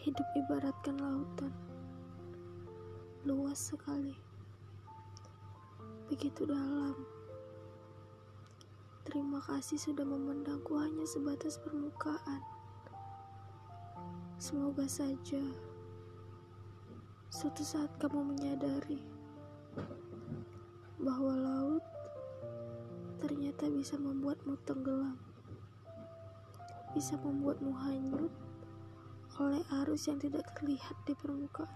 Hidup ibaratkan lautan, luas sekali, begitu dalam. Terima kasih sudah memandangku hanya sebatas permukaan. Semoga saja suatu saat kamu menyadari bahwa laut ternyata bisa membuatmu tenggelam, bisa membuatmu hanyut oleh arus yang tidak terlihat di permukaan.